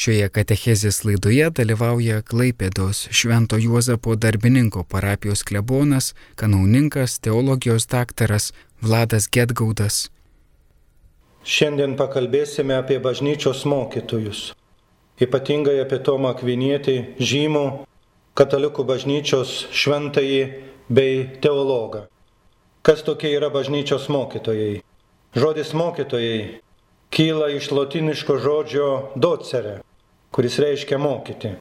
Šioje katechezės laidoje dalyvauja Klaipėdos Švento Juozapo darbininko parapijos klebonas, kanauninkas, teologijos daktaras Vladas Getgaudas. Šiandien pakalbėsime apie bažnyčios mokytojus, ypatingai apie Tomą Akvinietį, žymų katalikų bažnyčios šventąjį bei teologą. Kas tokie yra bažnyčios mokytojai? Žodis mokytojai kyla iš lotiniško žodžio docere, kuris reiškia mokyti.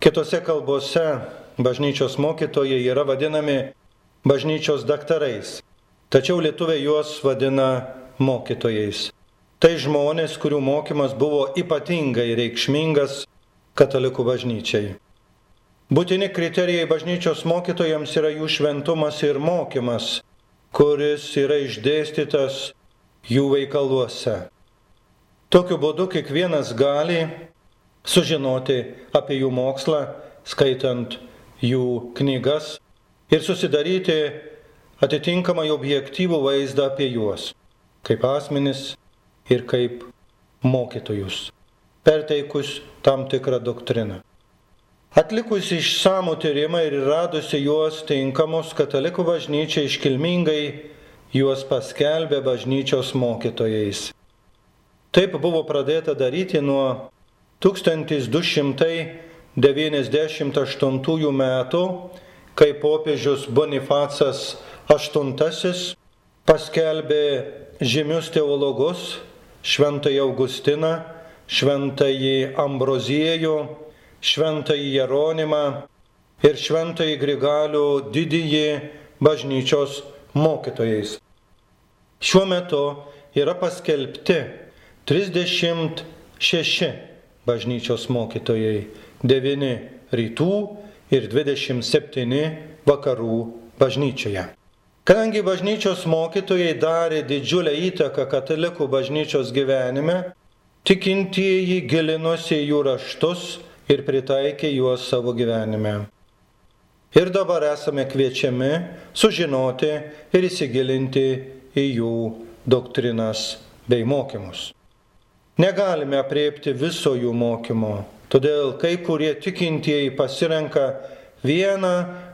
Kitose kalbose bažnyčios mokytojai yra vadinami bažnyčios daktarais, tačiau lietuviai juos vadina mokytojais. Tai žmonės, kurių mokymas buvo ypatingai reikšmingas katalikų bažnyčiai. Būtini kriterijai bažnyčios mokytojams yra jų šventumas ir mokymas, kuris yra išdėstytas jų veikaluose. Tokiu būdu kiekvienas gali sužinoti apie jų mokslą, skaitant jų knygas ir susidaryti atitinkamai objektyvų vaizdą apie juos, kaip asmenis ir kaip mokytojus, perteikus tam tikrą doktriną. Atlikus išsamų tyrimą ir radusi juos tinkamus, katalikų bažnyčia iškilmingai juos paskelbė bažnyčios mokytojais. Taip buvo pradėta daryti nuo 1298 metų, kai popiežius Bonifacas VIII paskelbė žymius teologus Šventąjį Augustiną, Šventąjį Ambroziejų, Šventąjį Jeronimą ir Šventąjį Grigalių didįjį bažnyčios mokytojais. Šiuo metu yra paskelbti 36 bažnyčios mokytojai, 9 rytų ir 27 vakarų bažnyčioje. Kadangi bažnyčios mokytojai darė didžiulę įtaką katalikų bažnyčios gyvenime, tikintieji gilinosi jų raštus ir pritaikė juos savo gyvenime. Ir dabar esame kviečiami sužinoti ir įsigilinti į jų doktrinas bei mokymus. Negalime apriepti viso jų mokymo, todėl kai kurie tikintieji pasirenka vieną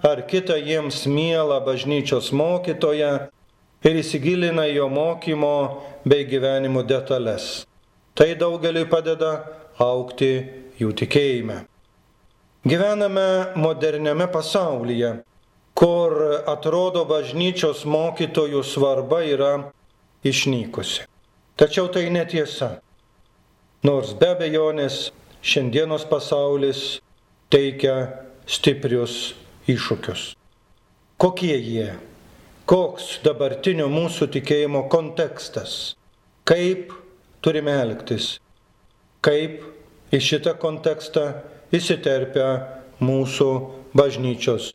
ar kitą jiems mielą bažnyčios mokytoją ir įsigilina jo mokymo bei gyvenimo detalės. Tai daugeliui padeda aukti jų tikėjime. Gyvename moderniame pasaulyje, kur atrodo bažnyčios mokytojų svarba yra išnykusi. Tačiau tai netiesa. Nors be abejonės šiandienos pasaulis teikia stiprius iššūkius. Kokie jie? Koks dabartinio mūsų tikėjimo kontekstas? Kaip turime elgtis? Kaip į šitą kontekstą įsiterpia mūsų bažnyčios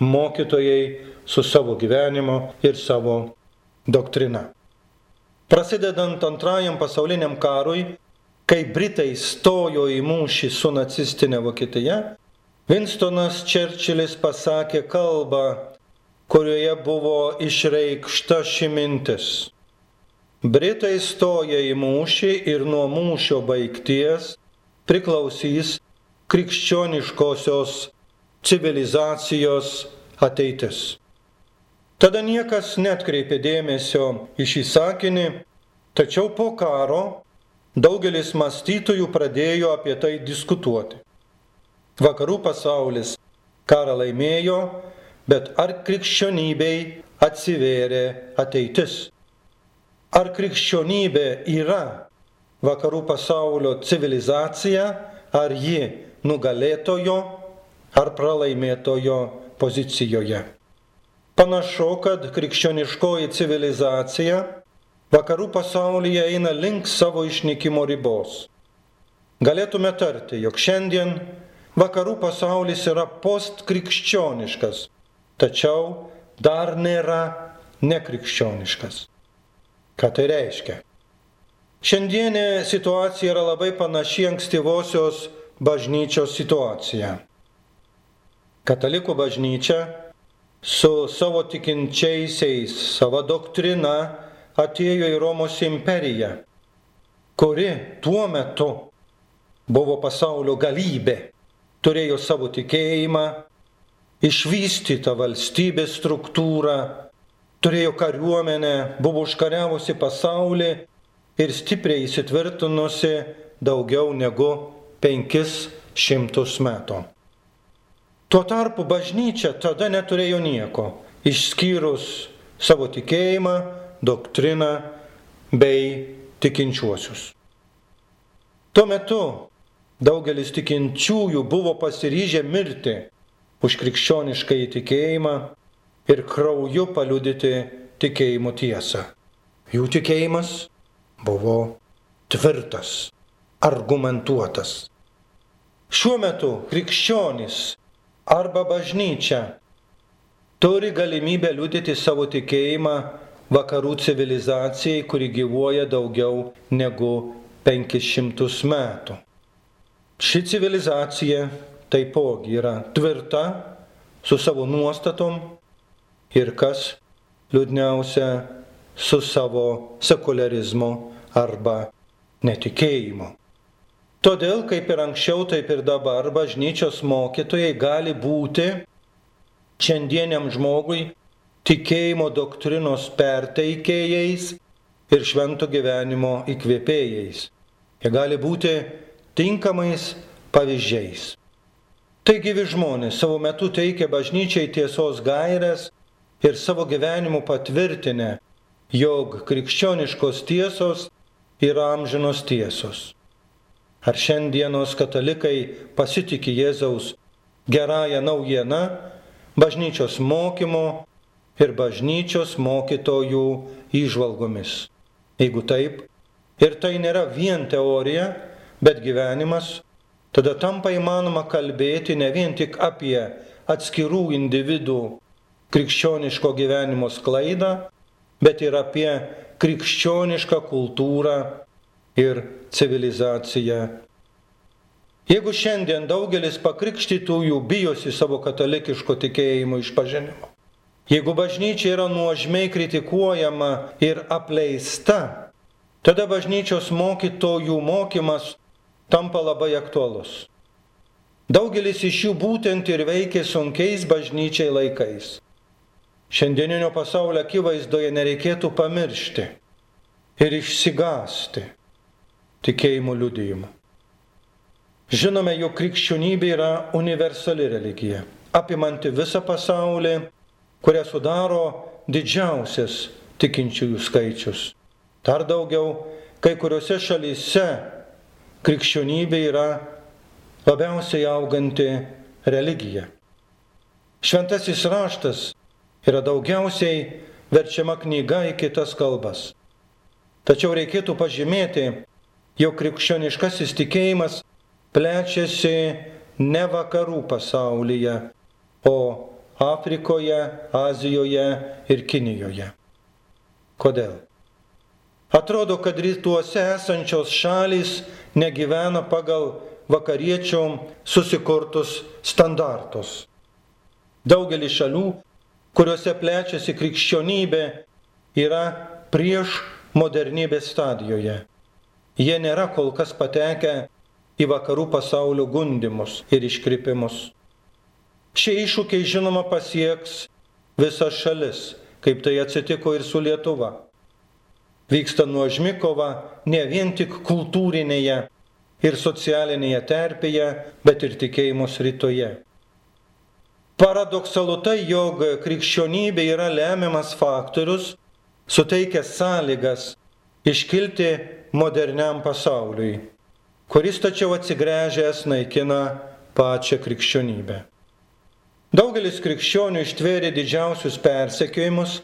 mokytojai su savo gyvenimu ir savo doktrina. Prasidedant antrajam pasauliniam karui, kai Britai stojo į mūšį su nacistinė Vokietija, Winstonas Čerčilis pasakė kalbą, kurioje buvo išreikšta ši mintis. Britai stoja į mūšį ir nuo mūšio baigties priklausys krikščioniškosios civilizacijos ateitis. Tada niekas netkreipė dėmesio į šį sakinį, tačiau po karo Daugelis mąstytojų pradėjo apie tai diskutuoti. Vakarų pasaulis karą laimėjo, bet ar krikščionybei atsivėrė ateitis? Ar krikščionybė yra vakarų pasaulio civilizacija, ar ji nugalėtojo ar pralaimėtojo pozicijoje? Panašu, kad krikščioniškoji civilizacija vakarų pasaulyje eina link savo išnykimo ribos. Galėtume tarti, jog šiandien vakarų pasaulis yra postkrikščioniškas, tačiau dar nėra nekrikščioniškas. Ką tai reiškia? Šiandienė situacija yra labai panaši ankstyvosios bažnyčios situacija. Katalikų bažnyčia su savo tikinčiaisiais, savo doktrina atėjo į Romos imperiją, kuri tuo metu buvo pasaulio galybė, turėjo savo tikėjimą, išvystytą valstybės struktūrą, turėjo kariuomenę, buvo užkariavusi pasaulį ir stipriai įsitvirtinusi daugiau negu penkis šimtus metų. Tuo tarpu bažnyčia tada neturėjo nieko, išskyrus savo tikėjimą, doktriną bei tikinčiuosius. Tuo metu daugelis tikinčiųjų buvo pasiryžę mirti už krikščionišką įtikėjimą ir krauju paliudyti tikėjimo tiesą. Jų tikėjimas buvo tvirtas, argumentuotas. Šiuo metu krikščionys arba bažnyčia turi galimybę liudyti savo tikėjimą vakarų civilizacijai, kuri gyvuoja daugiau negu 500 metų. Ši civilizacija taipogi yra tvirta su savo nuostatom ir kas liūdniausia su savo sekularizmu arba netikėjimu. Todėl, kaip ir anksčiau, taip ir dabar bažnyčios mokytojai gali būti šiandieniam žmogui tikėjimo doktrinos perteikėjais ir švento gyvenimo įkvėpėjais. Jie gali būti tinkamais pavyzdžiais. Taigi vi žmonės savo metu teikia bažnyčiai tiesos gairias ir savo gyvenimu patvirtinę, jog krikščioniškos tiesos yra amžinos tiesos. Ar šiandienos katalikai pasitikė Jėzaus gerąją naujieną, bažnyčios mokymo ir bažnyčios mokytojų įžvalgomis? Jeigu taip, ir tai nėra vien teorija, bet gyvenimas, tada tampa įmanoma kalbėti ne vien tik apie atskirų individų krikščioniško gyvenimo sklaidą, bet ir apie krikščionišką kultūrą ir civilizacija. Jeigu šiandien daugelis pakrikštytųjų bijosi savo katalikiško tikėjimo išpažinimo, jeigu bažnyčia yra nuožmiai kritikuojama ir apleista, tada bažnyčios mokytojų mokymas tampa labai aktualus. Daugelis iš jų būtent ir veikia sunkiais bažnyčiai laikais. Šiandieninio pasaulio akivaizdoje nereikėtų pamiršti ir išsigasti tikėjimo liudijimu. Žinome, jog krikščionybė yra universali religija, apimanti visą pasaulį, kurią sudaro didžiausias tikinčiųjų skaičius. Dar daugiau, kai kuriuose šalyse krikščionybė yra labiausiai auganti religija. Šventasis raštas yra daugiausiai verčiama knyga į kitas kalbas. Tačiau reikėtų pažymėti, jog krikščioniškasis tikėjimas plečiasi ne vakarų pasaulyje, o Afrikoje, Azijoje ir Kinijoje. Kodėl? Atrodo, kad rytuose esančios šalys negyvena pagal vakariečių susikurtus standartus. Daugelis šalių, kuriuose plečiasi krikščionybė, yra prieš modernybės stadijoje. Jie nėra kol kas patekę į vakarų pasaulio gundimus ir iškrypimus. Šie iššūkiai žinoma pasieks visas šalis, kaip tai atsitiko ir su Lietuva. Vyksta nuožmi kova ne vien tik kultūrinėje ir socialinėje terpėje, bet ir tikėjimo sritoje. Paradoksalu tai, jog krikščionybė yra lemiamas faktorius, suteikęs sąlygas iškilti moderniam pasauliui, kuris tačiau atsigręžęs naikina pačią krikščionybę. Daugelis krikščionių ištvėrė didžiausius persekiojimus,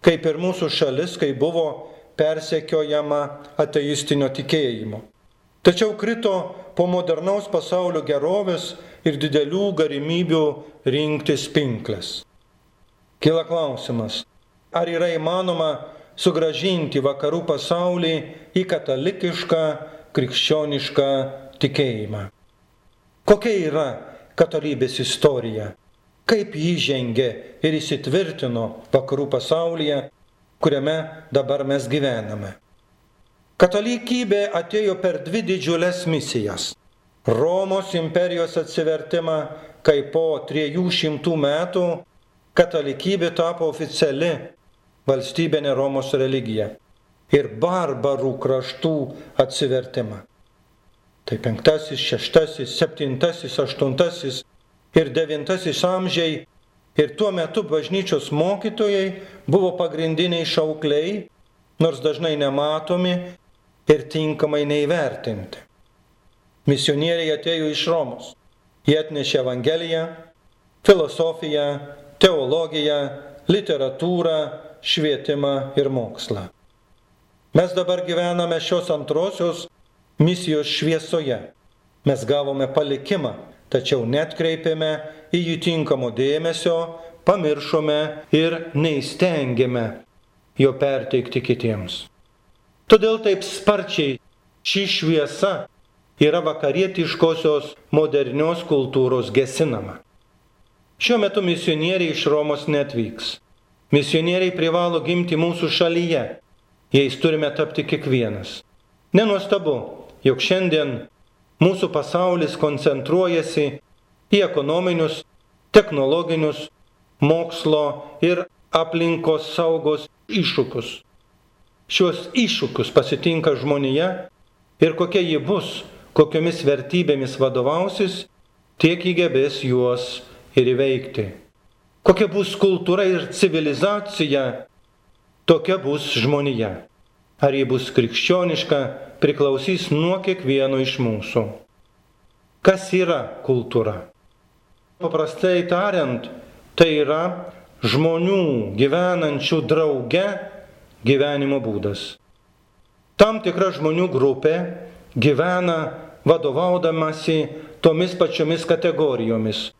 kaip ir mūsų šalis, kai buvo persekiojama ateistinio tikėjimo. Tačiau krito po modernaus pasaulio gerovės ir didelių galimybių rinktis pinklės. Kila klausimas, ar yra įmanoma sugražinti vakarų pasaulį į katalikišką krikščionišką tikėjimą. Kokia yra katalikybės istorija? Kaip jį žengė ir įsitvirtino vakarų pasaulyje, kuriame dabar mes gyvename? Katalikybė atėjo per dvi didžiulės misijas. Romos imperijos atsivertimą, kai po 300 metų katalikybė tapo oficiali valstybinė Romos religija ir barbarų kraštų atsivertimą. Tai penktasis, šeštasis, septintasis, aštuntasis ir devintasis amžiai ir tuo metu bažnyčios mokytojai buvo pagrindiniai šaukliai, nors dažnai nematomi ir tinkamai neįvertinti. Misionieriai atėjo iš Romos. Jie atnešė Evangeliją, filosofiją, teologiją, literatūrą, švietimą ir mokslą. Mes dabar gyvename šios antrosios misijos šviesoje. Mes gavome palikimą, tačiau net kreipėme į jų tinkamo dėmesio, pamiršome ir neįstengėme jo perteikti kitiems. Todėl taip sparčiai ši šviesa yra vakarietiškosios modernios kultūros gesinama. Šiuo metu misionieriai iš Romos netvyks. Misionieriai privalo gimti mūsų šalyje. Jais turime tapti kiekvienas. Nenuostabu, jog šiandien mūsų pasaulis koncentruojasi į ekonominius, technologinius, mokslo ir aplinkos saugos iššūkius. Šios iššūkius pasitinka žmonija ir kokia ji bus, kokiomis vertybėmis vadovausis, tiek įgebės juos ir įveikti. Kokia bus kultūra ir civilizacija, tokia bus žmonija. Ar ji bus krikščioniška, priklausys nuo kiekvieno iš mūsų. Kas yra kultūra? Paprastai tariant, tai yra žmonių gyvenančių drauge gyvenimo būdas. Tam tikra žmonių grupė gyvena vadovaudamasi tomis pačiomis kategorijomis.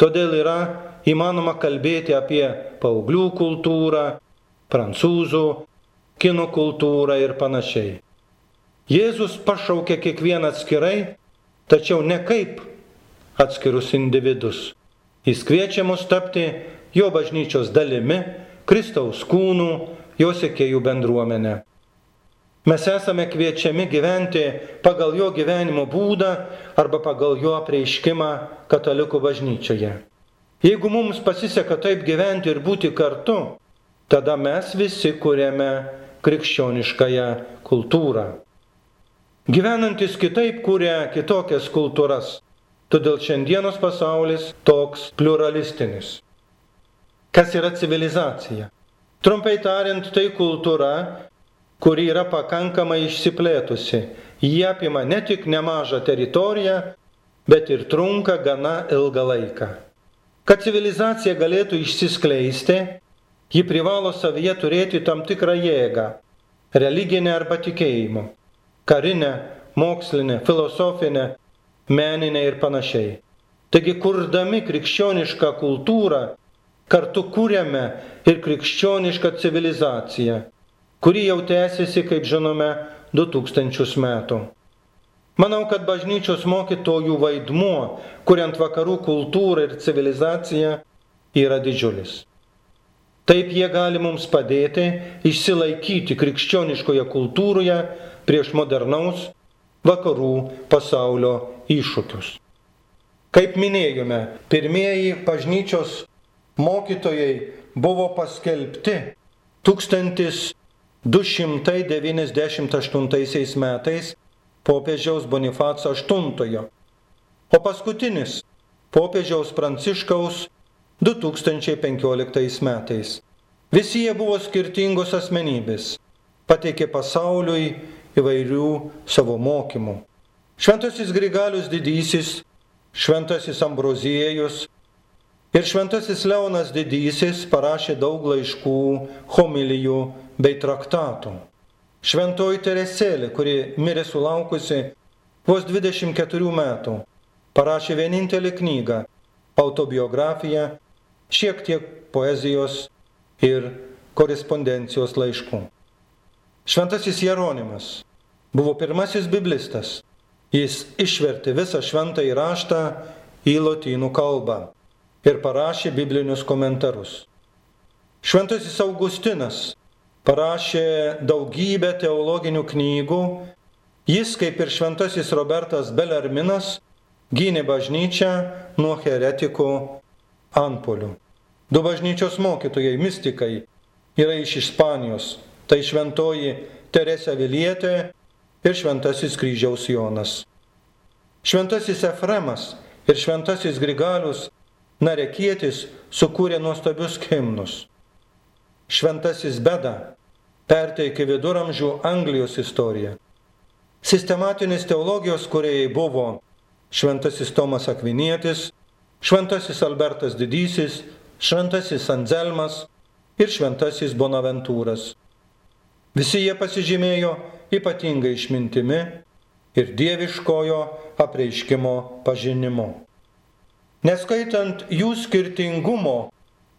Todėl yra įmanoma kalbėti apie paauglių kultūrą, prancūzų, kino kultūrą ir panašiai. Jėzus pašaukė kiekvieną atskirai, tačiau ne kaip atskirus individus. Jis kviečia mus tapti jo bažnyčios dalimi, Kristaus kūnų, jo sekėjų bendruomenę. Mes esame kviečiami gyventi pagal jo gyvenimo būdą arba pagal jo apreiškimą katalikų bažnyčioje. Jeigu mums pasiseka taip gyventi ir būti kartu, tada mes visi kuriame krikščioniškąją kultūrą. Gyvenantis kitaip kūrė kitokias kultūras, todėl šiandienos pasaulis toks pluralistinis. Kas yra civilizacija? Trumpai tariant, tai kultūra, kuri yra pakankamai išsiplėtusi. Jie apima ne tik nemažą teritoriją, bet ir trunka gana ilgą laiką. Kad civilizacija galėtų išsiskleisti, ji privalo savyje turėti tam tikrą jėgą - religinę arba tikėjimo - karinę, mokslinę, filosofinę, meninę ir panašiai. Taigi, kurdami krikščionišką kultūrą, kartu kūrėme ir krikščionišką civilizaciją kuri jau tęsiasi, kaip žinome, 2000 metų. Manau, kad bažnyčios mokytojų vaidmuo, kuriant vakarų kultūrą ir civilizaciją, yra didžiulis. Taip jie gali mums padėti išsilaikyti krikščioniškoje kultūroje prieš modernaus vakarų pasaulio iššūkius. Kaip minėjome, pirmieji bažnyčios mokytojai buvo paskelbti 1000 298 metais popiežiaus Bonifaco VIII, o paskutinis popiežiaus Pranciškaus 2015 metais. Visi jie buvo skirtingos asmenybės, pateikė pasauliui įvairių savo mokymų. Šventasis Grigalius Didysis, Šventasis Ambroziejus ir Šventasis Leonas Didysis parašė daug laiškų, homilijų bei traktatų. Šventoji Teresėlė, kuri mirė sulaukusi vos 24 metų, parašė vienintelį knygą - autobiografiją, šiek tiek poezijos ir korespondencijos laiškų. Šventasis Jeronimas buvo pirmasis biblistas. Jis išvertė visą šventą įraštą į lotynų kalbą ir parašė biblinius komentarus. Šventasis Augustinas parašė daugybę teologinių knygų. Jis, kaip ir šventasis Robertas Belerminas, gynė bažnyčią nuo heretikų antpolių. Du bažnyčios mokytojai, mystikai, yra iš Ispanijos. Tai šventoji Teresė Vilietė ir šventasis kryžiaus Jonas. Šventasis Efremas ir šventasis Grigalius Narekietis sukūrė nuostabius himnus. Šventasis Beda perteikė viduramžių Anglijos istoriją. Sistematinis teologijos kuriejai buvo šventasis Tomas Akvinietis, šventasis Albertas Didysis, šventasis Anzelmas ir šventasis Bonaventūras. Visi jie pasižymėjo ypatingai išmintimi ir dieviškojo apreiškimo pažinimu. Neskaitant jų skirtingumo,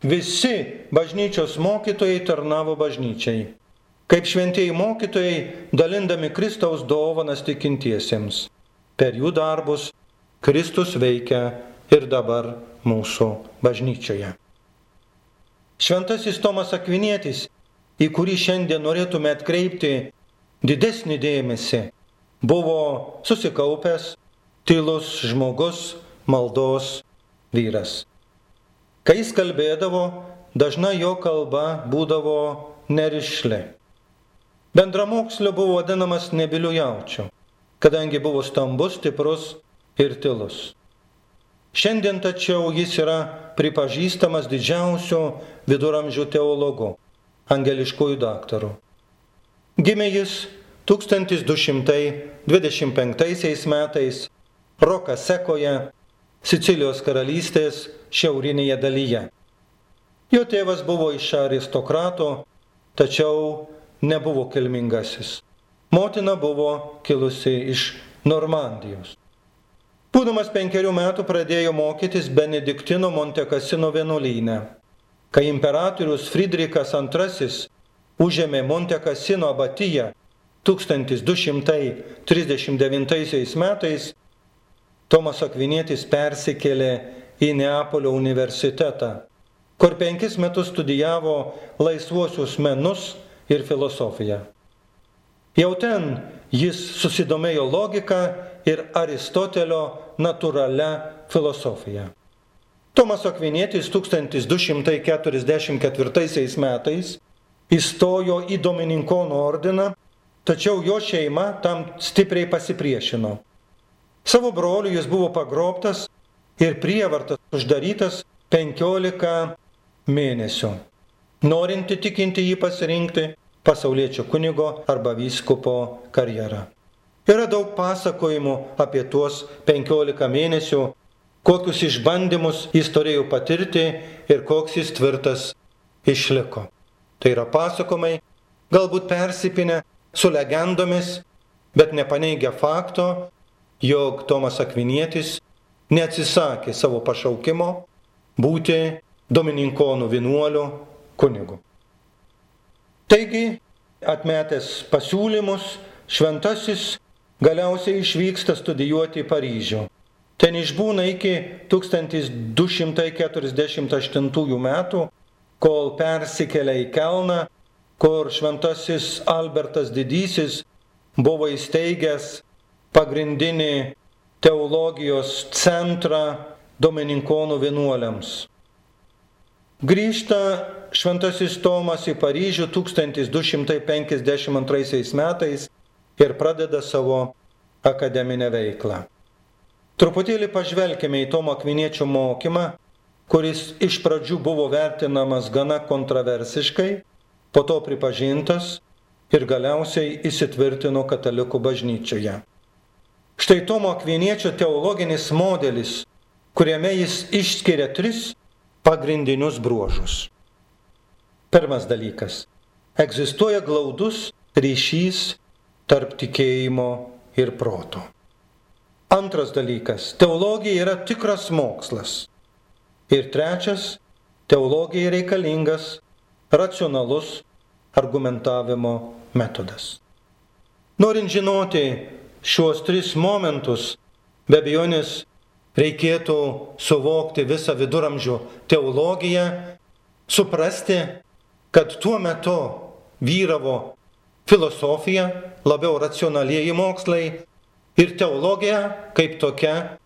visi bažnyčios mokytojai tarnavo bažnyčiai. Kaip šventieji mokytojai, dalindami Kristaus dovanas tikintiesiems. Per jų darbus Kristus veikia ir dabar mūsų bažnyčioje. Šventasis Tomas Akvinietis, į kurį šiandien norėtume atkreipti didesnį dėmesį, buvo susikaupęs, tylus žmogus, maldos vyras. Kai jis kalbėdavo, dažnai jo kalba būdavo nerišli. Bendramokslio buvo vadinamas nebiliu jaučiu, kadangi buvo stambus, stiprus ir tylus. Šiandien tačiau jis yra pripažįstamas didžiausiu viduramžių teologu, angeliškųjų daktaru. Gimė jis 1225 metais Rokasekoje, Sicilijos karalystės šiaurinėje dalyje. Jo tėvas buvo iš aristokrato, tačiau nebuvo kilmingasis. Motina buvo kilusi iš Normandijos. Būdamas penkerių metų pradėjo mokytis Benediktino Montekasino vienuolyne. Kai imperatorius Friedrichas II užėmė Montekasino abatiją 1239 metais, Tomas Akvinėtis persikėlė į Neapolio universitetą, kur penkis metus studijavo laisvuosius menus ir filosofiją. Jau ten jis susidomėjo logika ir Aristotelio natūralia filosofija. Tomas Akvinėtis 1244 metais įstojo į Domininkonų ordiną, tačiau jo šeima tam stipriai pasipriešino. Savo broliu jis buvo pagrobtas ir prievartas uždarytas 15 mėnesių. Norinti tikinti jį pasirinkti pasaulietčio kunigo arba vyskupo karjerą. Yra daug pasakojimų apie tuos 15 mėnesių, kokius išbandymus jis turėjo patirti ir koks jis tvirtas išliko. Tai yra pasakomai, galbūt persipinę su legendomis, bet nepaneigia fakto, jog Tomas Akvinietis neatsisakė savo pašaukimo būti Domininkonų vienuoliu kunigu. Taigi, atmetęs pasiūlymus, šventasis Galiausiai išvyksta studijuoti į Paryžių. Ten išbūna iki 1248 metų, kol persikelia į Kelną, kur šventasis Albertas Didysis buvo įsteigęs pagrindinį teologijos centrą Domininkonų vienuoliams. Grįžta šventasis Tomas į Paryžių 1252 metais ir pradeda savo akademinę veiklą. Truputėlį pažvelkime į Tomo Akviniečio mokymą, kuris iš pradžių buvo vertinamas gana kontroversiškai, po to pripažintas ir galiausiai įsitvirtino katalikų bažnyčioje. Štai Tomo Akviniečio teologinis modelis, kuriame jis išskiria tris pagrindinius bruožus. Pirmas dalykas. Egzistuoja glaudus ryšys tarp tikėjimo ir proto. Antras dalykas - teologija yra tikras mokslas. Ir trečias - teologija reikalingas racionalus argumentavimo metodas. Norint žinoti šiuos tris momentus, be abejonės reikėtų suvokti visą viduramžių teologiją, suprasti, kad tuo metu vyravo filosofija, labiau racionalieji mokslai ir teologija kaip tokia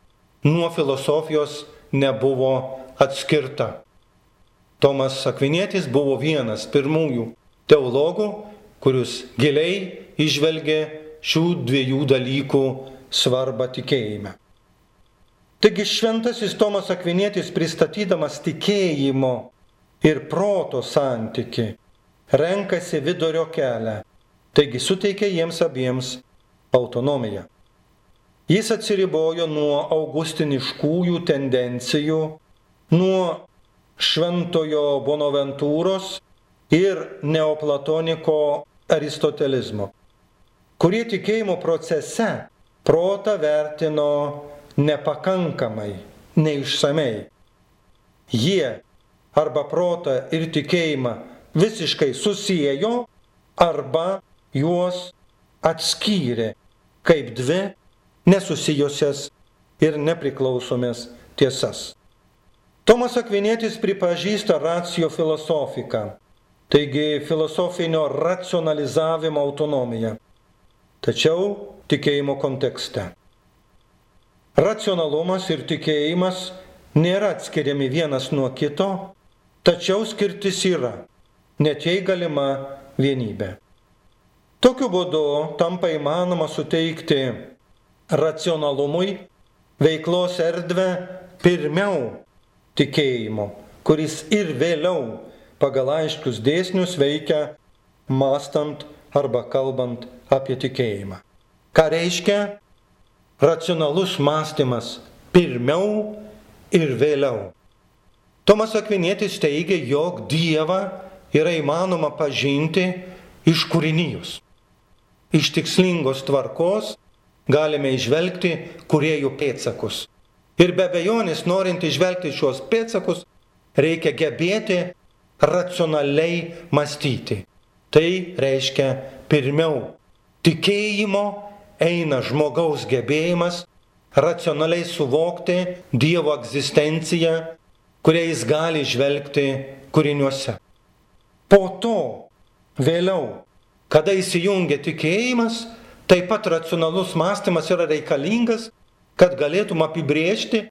nuo filosofijos nebuvo atskirta. Tomas Akvinėtis buvo vienas pirmųjų teologų, kuris giliai išvelgė šių dviejų dalykų svarbą tikėjime. Taigi šventasis Tomas Akvinėtis pristatydamas tikėjimo ir proto santyki renkasi vidurio kelią, taigi suteikia jiems abiems autonomiją. Jis atsiribojo nuo augustiniškųjų tendencijų, nuo šventojo Bonaventūros ir neoplatoniko aristotelizmo, kurie tikėjimo procese protą vertino nepakankamai, neišsamei. Jie arba protą ir tikėjimą visiškai susijėjo, arba juos atskyrė kaip dvi nesusijusias ir nepriklausomės tiesas. Tomas Akvinėtis pripažįsta racijo filosofiką, taigi filosofinio racionalizavimo autonomiją, tačiau tikėjimo kontekste. Racionalumas ir tikėjimas nėra atskiriami vienas nuo kito, tačiau skirtis yra, net jei galima vienybė. Tokiu būdu tampa įmanoma suteikti racionalumui veiklos erdvę pirmiau tikėjimo, kuris ir vėliau pagal aiškius dėsnius veikia mastant arba kalbant apie tikėjimą. Ką reiškia racionalus mąstymas pirmiau ir vėliau? Tomas Akvinėtis teigia, jog Dievą yra įmanoma pažinti iš kūrinijos. Iš tikslingos tvarkos galime išvelgti kuriejų pėtsakus. Ir be abejonės, norint išvelgti šios pėtsakus, reikia gebėti racionaliai mąstyti. Tai reiškia pirmiau tikėjimo eina žmogaus gebėjimas racionaliai suvokti Dievo egzistenciją, kurią jis gali žvelgti kūriniuose. Po to, vėliau, kada įsijungia tikėjimas, taip pat racionalus mąstymas yra reikalingas, kad galėtum apibriežti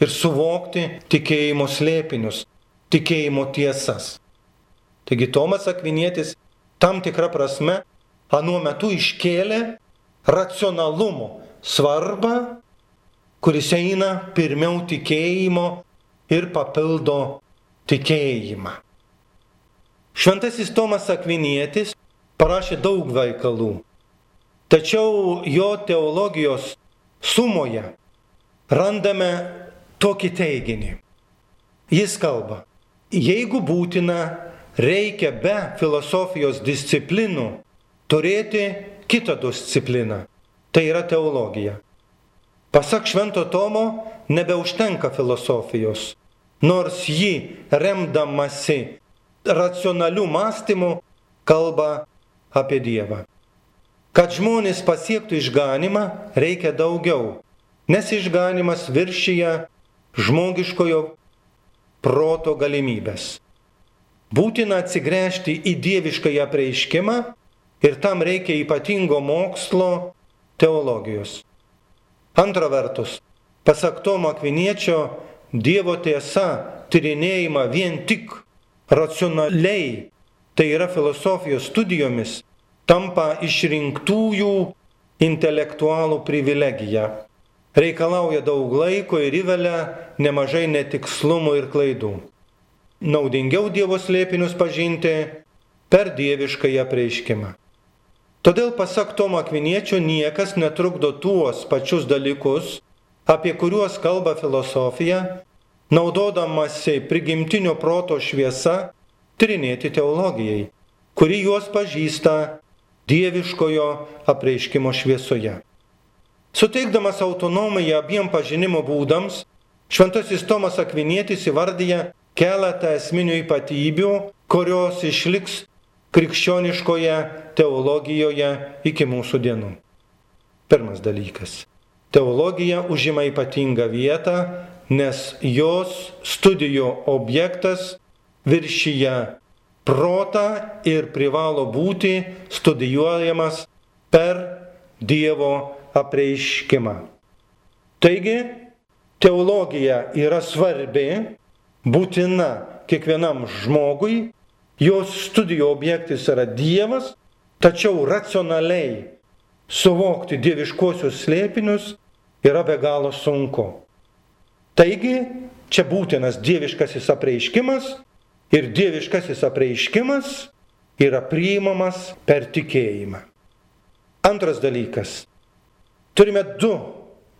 ir suvokti tikėjimo slėpinius, tikėjimo tiesas. Taigi Tomas Akvinėtis tam tikrą prasme anuo metu iškėlė racionalumo svarbą, kuris eina pirmiau tikėjimo ir papildo tikėjimą. Šventasis Tomas Akvinietis parašė daug veikalų, tačiau jo teologijos sumoje randame tokį teiginį. Jis kalba, jeigu būtina, reikia be filosofijos disciplinų turėti kitą discipliną. Tai yra teologija. Pasak Švento Tomo, nebeužtenka filosofijos, nors ji remdamasi racionalių mąstymų kalba apie Dievą. Kad žmonės pasiektų išganimą, reikia daugiau, nes išganimas viršyje žmogiškojo proto galimybės. Būtina atsigręžti į dieviškąją prieiškimą ir tam reikia ypatingo mokslo teologijos. Antra vertus, pasak Tomo Akviniečio, Dievo tiesa tyrinėjimą vien tik racionaliai, tai yra filosofijos studijomis, tampa išrinktųjų intelektualų privilegija. Reikalauja daug laiko ir įvelia nemažai netikslumų ir klaidų. Naudingiau Dievo slėpinius pažinti per dieviškąją prieiškimą. Todėl pasak Tomo Akviniečio niekas netrukdo tuos pačius dalykus, apie kuriuos kalba filosofija, naudodamasi prigimtinio proto šviesa, tyrinėti teologijai, kuri juos pažįsta dieviškojo apreiškimo šviesoje. Suteikdamas autonomiją abiem pažinimo būdams, Šventasis Tomas Akvinėtis įvardyja keletą esminių ypatybių, kurios išliks krikščioniškoje teologijoje iki mūsų dienų. Pirmas dalykas. Teologija užima ypatingą vietą, nes jos studijų objektas viršyje protą ir privalo būti studijuojamas per Dievo apreiškimą. Taigi, teologija yra svarbi, būtina kiekvienam žmogui, jos studijų objektas yra Dievas, tačiau racionaliai suvokti dieviškosius slėpinius yra be galo sunku. Taigi, čia būtinas dieviškasis apreiškimas ir dieviškasis apreiškimas yra priimamas per tikėjimą. Antras dalykas. Turime du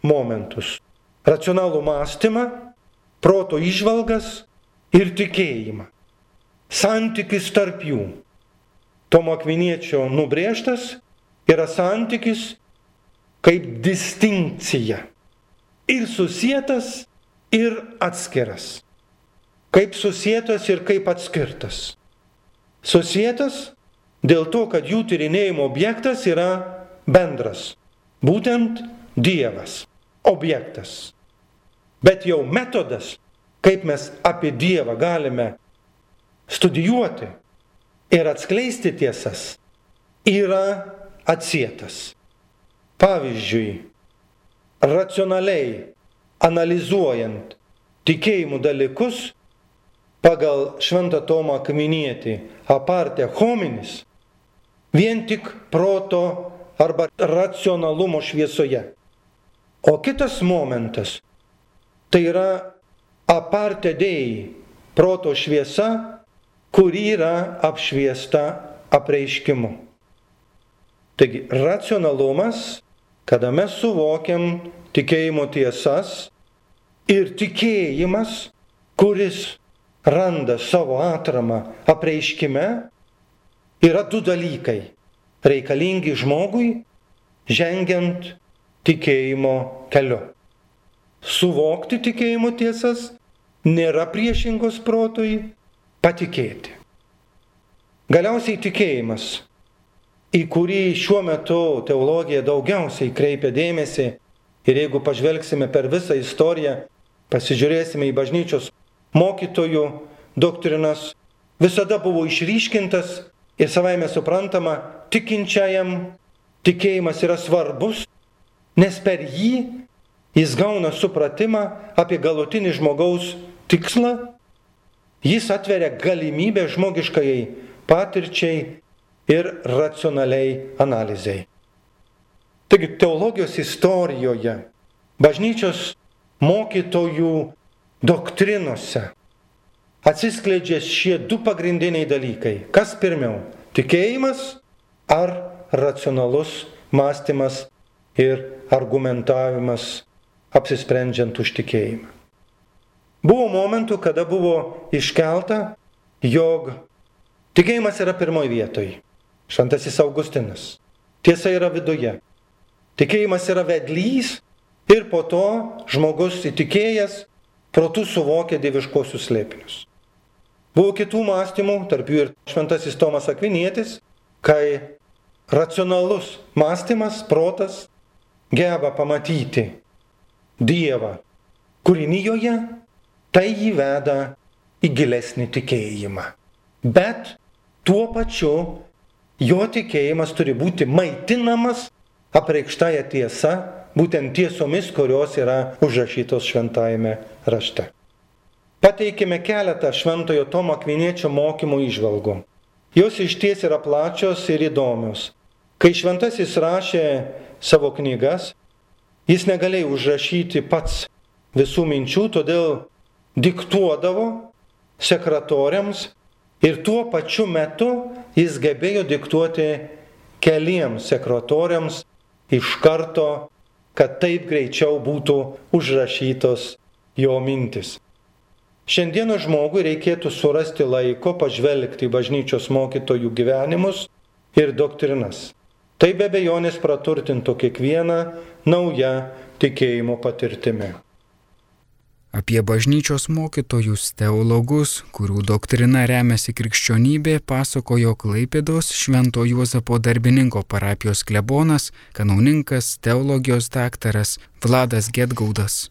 momentus - racionalų mąstymą, proto išvalgas ir tikėjimą. Santykis tarp jų. Tomo Akviniečio nubrėžtas yra santykis kaip distinkcija. Ir susietas, ir atskiras. Kaip susietas ir kaip atskirtas. Susietas dėl to, kad jų tyrinėjimo objektas yra bendras. Būtent Dievas. Objektas. Bet jau metodas, kaip mes apie Dievą galime studijuoti ir atskleisti tiesas, yra atsietas. Pavyzdžiui, racionaliai analizuojant tikėjimų dalykus pagal Šventą Tomą Kaminietį aparte hominis, vien tik proto arba racionalumo šviesoje. O kitas momentas tai yra aparte dėjai proto šviesa, kuri yra apšviesta apreiškimu. Taigi racionalumas, kada mes suvokiam tikėjimo tiesas ir tikėjimas, kuris randa savo atramą apreiškime, yra du dalykai reikalingi žmogui, žengiant tikėjimo keliu. Suvokti tikėjimo tiesas nėra priešingos protui patikėti. Galiausiai tikėjimas, į kurį šiuo metu teologija daugiausiai kreipia dėmesį ir jeigu pažvelgsime per visą istoriją, pasižiūrėsime į bažnyčios mokytojų doktrinas, visada buvo išryškintas ir savaime suprantama, tikinčiajam tikėjimas yra svarbus, nes per jį jis gauna supratimą apie galutinį žmogaus tikslą, jis atveria galimybę žmogiškajai patirčiai ir racionaliai analizai. Taigi teologijos istorijoje, bažnyčios mokytojų doktrinose atsiskleidžia šie du pagrindiniai dalykai. Kas pirmiau - tikėjimas ar racionalus mąstymas ir argumentavimas apsisprendžiant už tikėjimą. Buvo momentų, kada buvo iškelta, jog tikėjimas yra pirmoji vietoje. Šantasis Augustinas. Tiesa yra viduje. Tikėjimas yra vedlys ir po to žmogus įtikėjęs protų suvokia dieviškosius slėpinius. Buvo kitų mąstymų, tarp jų ir šventasis Tomas Akvinietis, kai racionalus mąstymas, protas geba pamatyti Dievą kūrinyjoje, tai jį veda į gilesnį tikėjimą. Bet tuo pačiu jo tikėjimas turi būti maitinamas apreikštąją tiesą, būtent tiesomis, kurios yra užrašytos šventajame rašte. Pateikime keletą šventojo Tomo Akviniečio mokymų išvalgų. Jos iš ties yra plačios ir įdomios. Kai šventasis rašė savo knygas, Jis negalėjo užrašyti pats visų minčių, todėl diktuodavo sekretoriams ir tuo pačiu metu jis gebėjo diktuoti keliems sekretoriams iš karto, kad taip greičiau būtų užrašytos jo mintis. Šiandieną žmogui reikėtų surasti laiko pažvelgti į bažnyčios mokytojų gyvenimus ir doktrinas. Tai be bejonės praturtintų kiekvieną naują tikėjimo patirtimi. Apie bažnyčios mokytojus, teologus, kurių doktrina remiasi krikščionybė, pasakojo Klaipėdos Švento Juozapo darbininko parapijos klebonas, kanauninkas, teologijos daktaras Vladas Getgaudas.